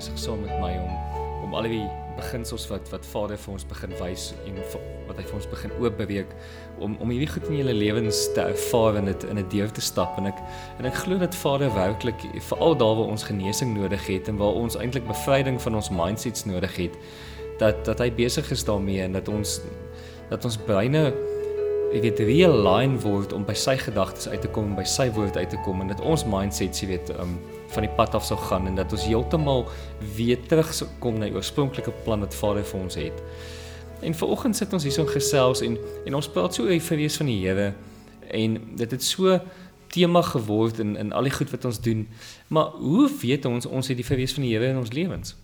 besig saam met my om om al die beginsels wat wat Vader vir ons begin wys en wat hy vir ons begin oopbreek om om hierdie goed in julle lewens te ervaar en dit in 'n deur te stap. En ek en ek glo dat Vader werklik veral daar waar ons genesing nodig het en waar ons eintlik bevryding van ons mindsets nodig het dat dat hy besig is daarmee en dat ons dat ons breine jy weet realign word om by sy gedagtes uit te kom by sy woord uit te kom en dat ons mindsets jy weet um, van die pad af sou gaan en dat ons heeltemal weer terug sou kom na die oorspronklike plan wat Vader vir ons het. En vanoggend sit ons hier so gesels en en ons praat so oor die vrees van die Here en dit het so tema geword in in al die goed wat ons doen. Maar hoe weet ons ons het die vrees van die Here in ons lewens?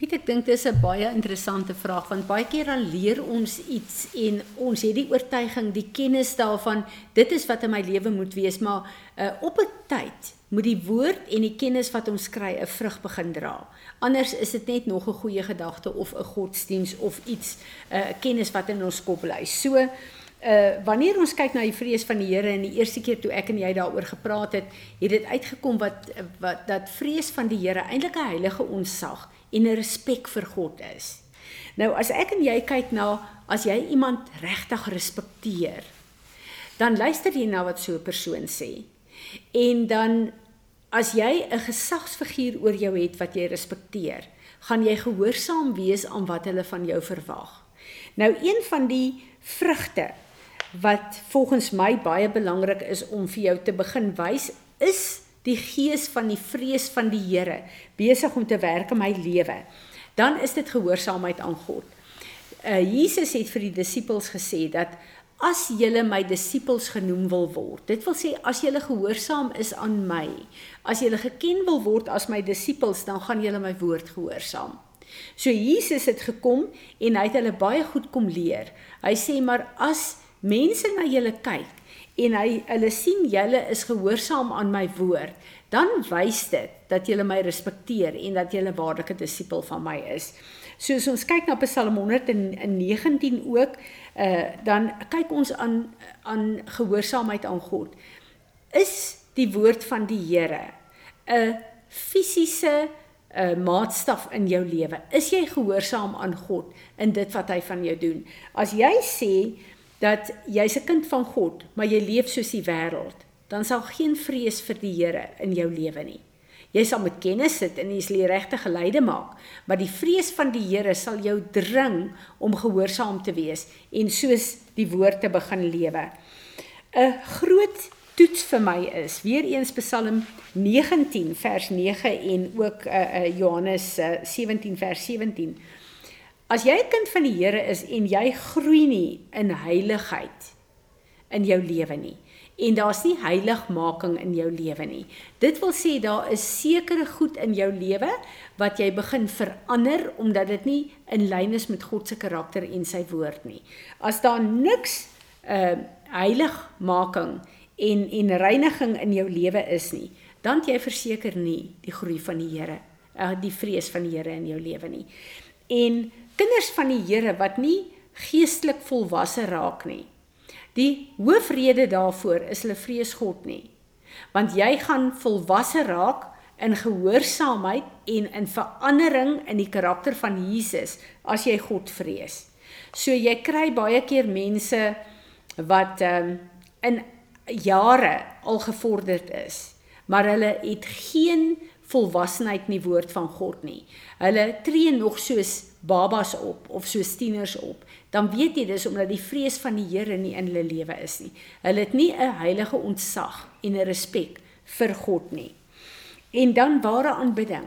Piet, ek dink dis 'n baie interessante vraag want baie keer dan leer ons iets en ons het die oortuiging, die kennis daarvan, dit is wat in my lewe moet wees, maar uh, op 'n tyd moet die woord en die kennis wat ons kry 'n vrug begin dra. Anders is dit net nog 'n goeie gedagte of 'n godsdiens of iets 'n uh, kennis wat in ons kop bly. So uh wanneer ons kyk na die vrees van die Here en die eerste keer toe ek en jy daaroor gepraat het, het dit uitgekom wat wat dat vrees van die Here eintlik 'n heilige onsag en 'n respek vir God is. Nou as ek en jy kyk na as jy iemand regtig respekteer, dan luister jy na wat so 'n persoon sê. En dan as jy 'n gesagsfiguur oor jou het wat jy respekteer, gaan jy gehoorsaam wees aan wat hulle van jou verwag. Nou een van die vrugte wat volgens my baie belangrik is om vir jou te begin wys, is die gees van die vrees van die Here besig om te werk in my lewe. Dan is dit gehoorsaamheid aan God. Uh Jesus het vir die disippels gesê dat as julle my disippels genoem wil word. Dit wil sê as julle gehoorsaam is aan my, as julle geken wil word as my disippels, dan gaan julle my woord gehoorsaam. So Jesus het gekom en hy het hulle baie goed kom leer. Hy sê maar as mense na julle kyk en hy hulle sien julle is gehoorsaam aan my woord, dan wys dit dat julle my respekteer en dat julle waarlike disipel van my is. So as ons kyk na Psalm 119 ook, uh dan kyk ons aan aan gehoorsaamheid aan God. Is die woord van die Here 'n fisiese 'n uh, maatstaf in jou lewe? Is jy gehoorsaam aan God in dit wat hy van jou doen? As jy sê dat jy's 'n kind van God, maar jy leef soos die wêreld, dan sal geen vrees vir die Here in jou lewe nie. Jy sal met kennis sit en jy sal die regte geleide maak, maar die vrees van die Here sal jou dring om gehoorsaam te wees en soos die woord te begin lewe. 'n Groot toets vir my is weer eens Psalm 19 vers 9 en ook uh, uh, Johannes uh, 17 vers 17. As jy 'n kind van die Here is en jy groei nie in heiligheid in jou lewe nie, en daar's nie heiligmaking in jou lewe nie. Dit wil sê daar is sekere goed in jou lewe wat jy begin verander omdat dit nie in lyn is met God se karakter en sy woord nie. As daar niks uh heiligmaking en en reiniging in jou lewe is nie, dan jy verseker nie die groei van die Here, uh die vrees van die Here in jou lewe nie. En kinders van die Here wat nie geestelik volwasse raak nie, Die hoofrede daarvoor is hulle vrees God nie. Want jy gaan volwasse raak in gehoorsaamheid en in verandering in die karakter van Jesus as jy God vrees. So jy kry baie keer mense wat ehm um, in jare al gevorderd is, maar hulle het geen volwassenheid in die woord van God nie. Hulle tree nog soos babas op of soos tieners op. Dan weet jy dis omdat die vrees van die Here nie in hulle lewe is nie. Hulle het nie 'n heilige ontzag en 'n respek vir God nie. En dan ware aanbidding.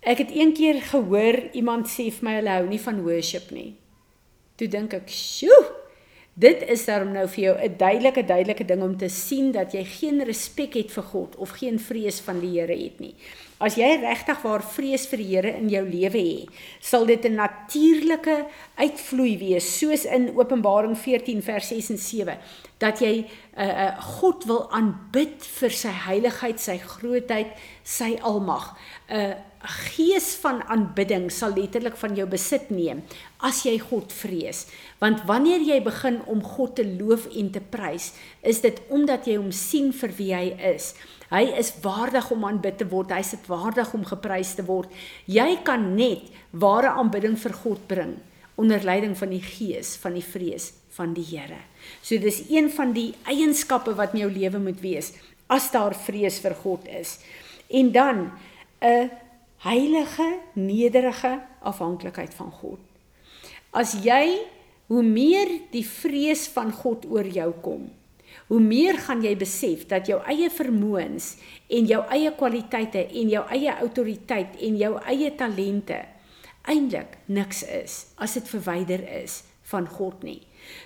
Ek het een keer gehoor iemand sê vir my hulle hou nie van worship nie. Toe dink ek, "Sjoe, Dit is daarom nou vir jou 'n duidelike duidelike ding om te sien dat jy geen respek het vir God of geen vrees van die Here het nie. As jy regtig waar vrees vir die Here in jou lewe het, sal dit 'n natuurlike uitvloei wees, soos in Openbaring 14 vers 6 en 7, dat jy 'n uh, uh, God wil aanbid vir sy heiligheid, sy grootheid, sy almag. 'n uh, gees van aanbidding sal letterlik van jou besit neem as jy God vrees. Want wanneer jy begin om God te loof en te prys, is dit omdat jy hom sien vir wie hy is. Hy is waardig om aanbid te word. Hy is waardig om geprys te word. Jy kan net ware aanbidding vir God bring onder leiding van die gees van die vrees van die Here. So dis een van die eienskappe wat in jou lewe moet wees as daar vrees vir God is. En dan 'n heilige, nederige afhanklikheid van God. As jy hoe meer die vrees van God oor jou kom, hoe meer gaan jy besef dat jou eie vermoëns en jou eie kwaliteite en jou eie autoriteit en jou eie talente eintlik niks is as dit verwyder is van God nie.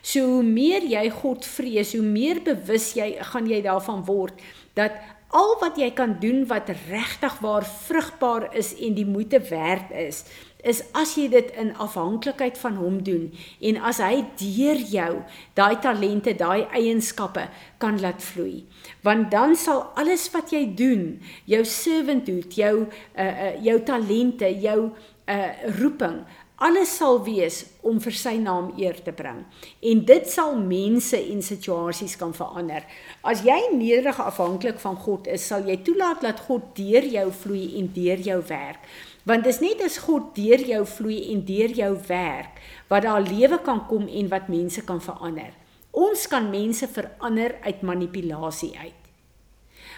So hoe meer jy God vrees, hoe meer bewus jy gaan jy daarvan word dat al wat jy kan doen wat regtig waar vrugbaar is en die moeite werd is, is as jy dit in afhanklikheid van hom doen en as hy deur jou daai talente, daai eienskappe kan laat vloei. Want dan sal alles wat jy doen, jou servanthood, jou uh, uh jou talente, jou uh roeping alles sal wees om vir sy naam eer te bring. En dit sal mense en situasies kan verander. As jy nederig afhanklik van God is, sal jy toelaat dat God deur jou vloei en deur jou werk. Want dis net as God deur jou vloei en deur jou werk wat daar lewe kan kom en wat mense kan verander. Ons kan mense verander uit manipulasie uit.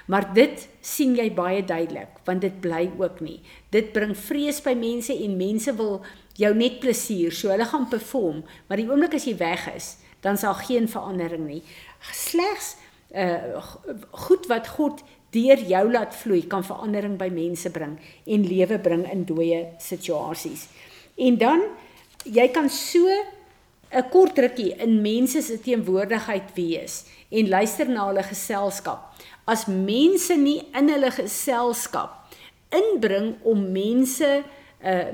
Maar dit sien jy baie duidelik want dit bly ook nie. Dit bring vrees by mense en mense wil jou net plesier, so hulle gaan perform, maar die oomblik as jy weg is, dan sal geen verandering nie. Slegs uh goed wat God deur jou laat vloei kan verandering by mense bring en lewe bring in dooie situasies. En dan jy kan so 'n kort rukkie in mense se teenwoordigheid wees en luister na hulle geselskap. As mense nie in hulle geselskap inbring om mense uh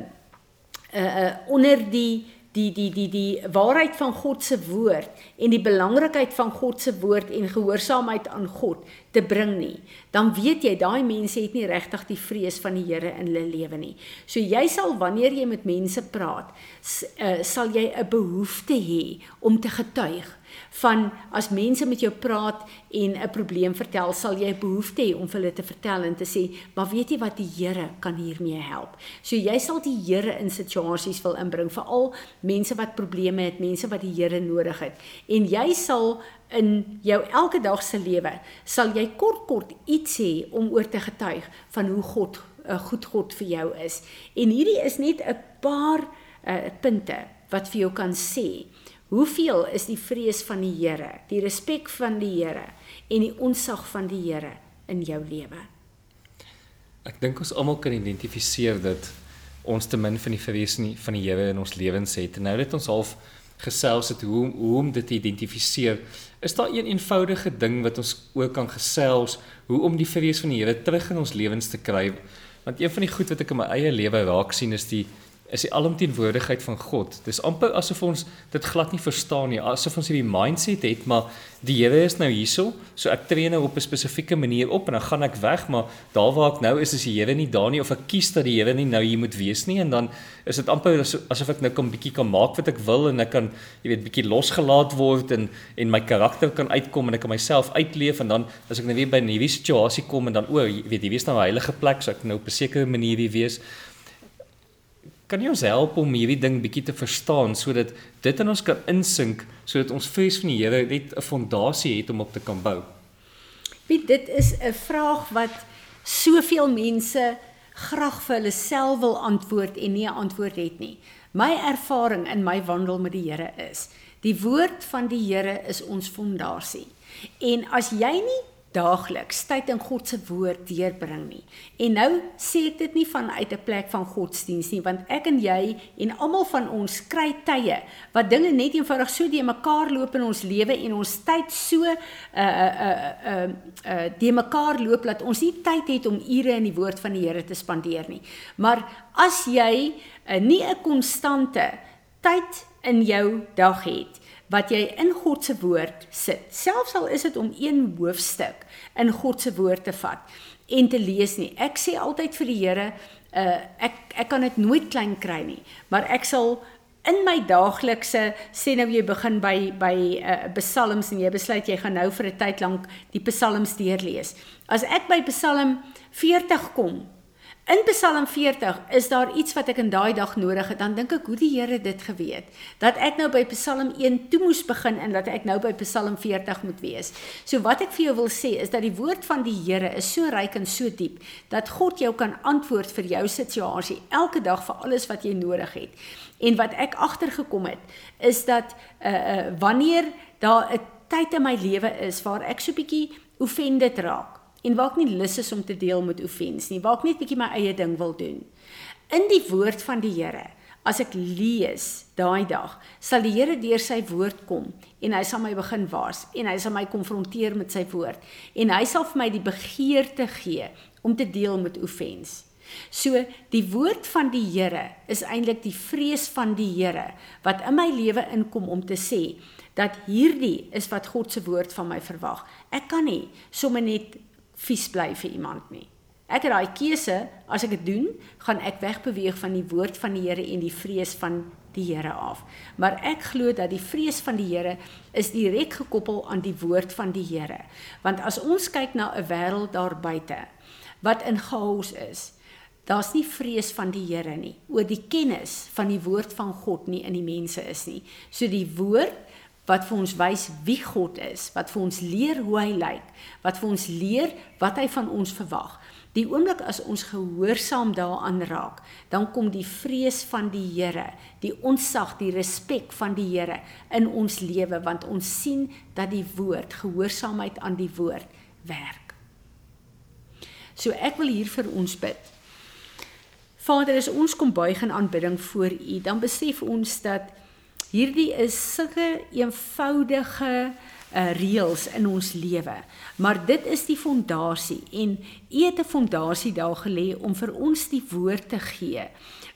uh, uh onder die die die die die waarheid van God se woord en die belangrikheid van God se woord en gehoorsaamheid aan God te bring nie, dan weet jy daai mense het nie regtig die vrees van die Here in hulle lewe nie. So jy sal wanneer jy met mense praat, uh, sal jy 'n behoefte hê om te getuig van as mense met jou praat en 'n probleem vertel, sal jy 'n behoefte hê om vir hulle te vertel en te sê, "Maar weet jy wat die Here kan hiermee help?" So jy sal die Here in situasies wil inbring, veral mense wat probleme het, mense wat die Here nodig het. En jy sal in jou elke dag se lewe sal jy kort kort iets hê om oor te getuig van hoe God 'n uh, goed God vir jou is. En hierdie is net 'n paar uh, punte wat vir jou kan sê Hoeveel is die vrees van die Here, die respek van die Here en die onsag van die Here in jou lewe? Ek dink ons almal kan identifiseer dat ons te min van die vrees nie van die Here in ons lewens het. Nou dat ons half gesels het hoe hoe om dit te identifiseer, is daar een eenvoudige ding wat ons ook kan gesels hoe om die vrees van die Here terug in ons lewens te kry. Want een van die goed wat ek in my eie lewe raak sien is die is die alomteenwoordigheid van God. Dis amper asof ons dit glad nie verstaan nie, asof ons hierdie mindset het, maar die Here is nou hierso, so ek tree nou op 'n spesifieke manier op en dan gaan ek weg, maar daar waar ek nou is, is die Here nie daar nie of ek kies dat die Here nie nou hier moet wees nie en dan is dit amper asof ek nou kan bietjie kan maak wat ek wil en ek kan jy weet bietjie losgelaat word en en my karakter kan uitkom en ek kan myself uitleef en dan as ek nou weer by 'n nuwe situasie kom en dan o, jy weet hier is nou 'n heilige plek, so ek nou op 'n sekere manier hier wees kan jy ons help om hierdie ding bietjie te verstaan sodat dit in ons kan insink sodat ons vrees van die Here net 'n fondasie het om op te kan bou. Piet, dit is 'n vraag wat soveel mense graag vir hulle self wil antwoord en nie 'n antwoord het nie. My ervaring in my wandel met die Here is, die woord van die Here is ons fondasie. En as jy nie daagliks tyd in God se woord deurbring nie. En nou sê ek dit nie vanuit 'n plek van godsdiens nie, want ek en jy en almal van ons kry tye wat dinge net eenvoudig so die mekaar loop in ons lewe en ons tyd so uh uh uh uh, uh die mekaar loop dat ons nie tyd het om ure in die woord van die Here te spandeer nie. Maar as jy uh, nie 'n konstante tyd in jou dag het wat jy in God se woord sit. Selfs al is dit om een hoofstuk in God se woord te vat en te lees nie. Ek sê altyd vir die Here, uh ek ek kan dit nooit klein kry nie, maar ek sal in my daaglikse sê nou jy begin by by uh, psalms en jy besluit jy gaan nou vir 'n tyd lank die psalms deurlees. As ek by Psalm 40 kom, In Psalm 40 is daar iets wat ek in daai dag nodig het. Dan dink ek hoe die Here dit geweet dat ek nou by Psalm 1 toe moes begin en dat ek nou by Psalm 40 moet wees. So wat ek vir jou wil sê is dat die woord van die Here is so ryk en so diep dat God jou kan antwoord vir jou situasie elke dag vir alles wat jy nodig het. En wat ek agtergekom het is dat uh uh wanneer daar 'n tyd in my lewe is waar ek so bietjie offended raak en waar ek nie lus is om te deel met offens nie, waar ek net bietjie my eie ding wil doen. In die woord van die Here, as ek lees daai dag, sal die Here deur sy woord kom en hy sal my begin waars en hy sal my konfronteer met sy woord en hy sal vir my die begeerte gee om te deel met offens. So die woord van die Here is eintlik die vrees van die Here wat in my lewe inkom om te sê dat hierdie is wat God se woord van my verwag. Ek kan nie sommer net vies bly vir iemand nie. Ek het daai keuse, as ek dit doen, gaan ek wegbeweeg van die woord van die Here en die vrees van die Here af. Maar ek glo dat die vrees van die Here is direk gekoppel aan die woord van die Here. Want as ons kyk na 'n wêreld daar buite wat in chaos is, daar's nie vrees van die Here nie oor die kennis van die woord van God nie in die mense is nie. So die woord wat vir ons wys wie God is, wat vir ons leer hoe hy lyk, wat vir ons leer wat hy van ons verwag. Die oomblik as ons gehoorsaam daaraan raak, dan kom die vrees van die Here, die onsag, die respek van die Here in ons lewe want ons sien dat die woord, gehoorsaamheid aan die woord werk. So ek wil hier vir ons bid. Vader, as ons kom buig in aanbidding voor U, dan besef ons dat Hierdie is sulke eenvoudige uh, reëls in ons lewe, maar dit is die fondasie en U het 'n fondasie daar gelê om vir ons die woord te gee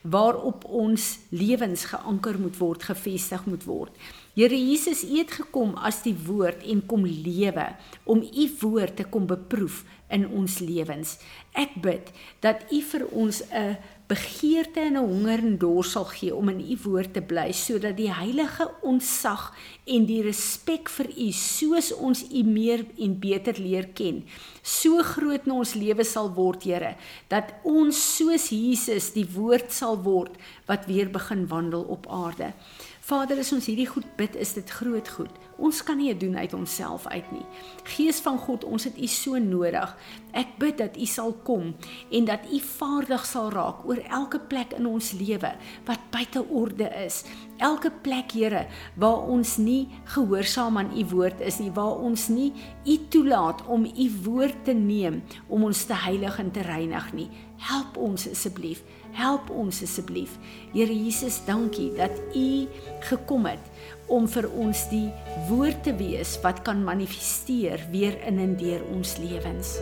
waarop ons lewens geanker moet word, gefestig moet word. Here Jesus, U het gekom as die woord en kom lewe om U woord te kom beproef in ons lewens. Ek bid dat U vir ons 'n begeerte en 'n honger en dors sal gee om in u woord te bly sodat die heilige onsag en die respek vir u soos ons u meer en beter leer ken so groot in ons lewe sal word Here dat ons soos Jesus die woord sal word wat weer begin wandel op aarde Vader, as ons hierdie goed bid, is dit groot goed. Ons kan nie dit doen uit onsself uit nie. Gees van God, ons het U so nodig. Ek bid dat U sal kom en dat U vaardig sal raak oor elke plek in ons lewe wat buite orde is. Elke plek, Here, waar ons nie gehoorsaam aan U woord is nie, waar ons nie U toelaat om U woord te neem om ons te heilig en te reinig nie. Help ons asseblief. Help ons asseblief. Here Jesus, dankie dat U gekom het om vir ons die woord te wees wat kan manifesteer weer in en deur ons lewens.